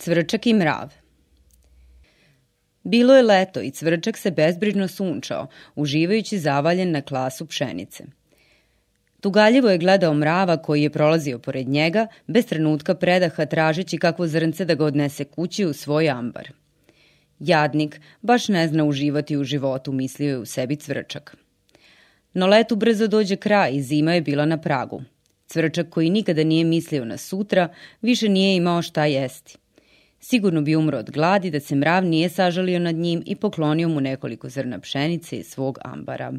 Cvrčak i mrav Bilo je leto i cvrčak se bezbrižno sunčao, uživajući zavaljen na klasu pšenice. Tugaljivo je gledao mrava koji je prolazio pored njega, bez trenutka predaha tražeći kakvo zrnce da ga odnese kući u svoj ambar. Jadnik baš ne zna uživati u životu, mislio je u sebi cvrčak. No letu brzo dođe kraj i zima je bila na pragu. Cvrčak koji nikada nije mislio na sutra, više nije imao šta jesti. Sigurno bi umro od gladi da se mrav nije sažalio nad njim i poklonio mu nekoliko zrna pšenice iz svog ambara.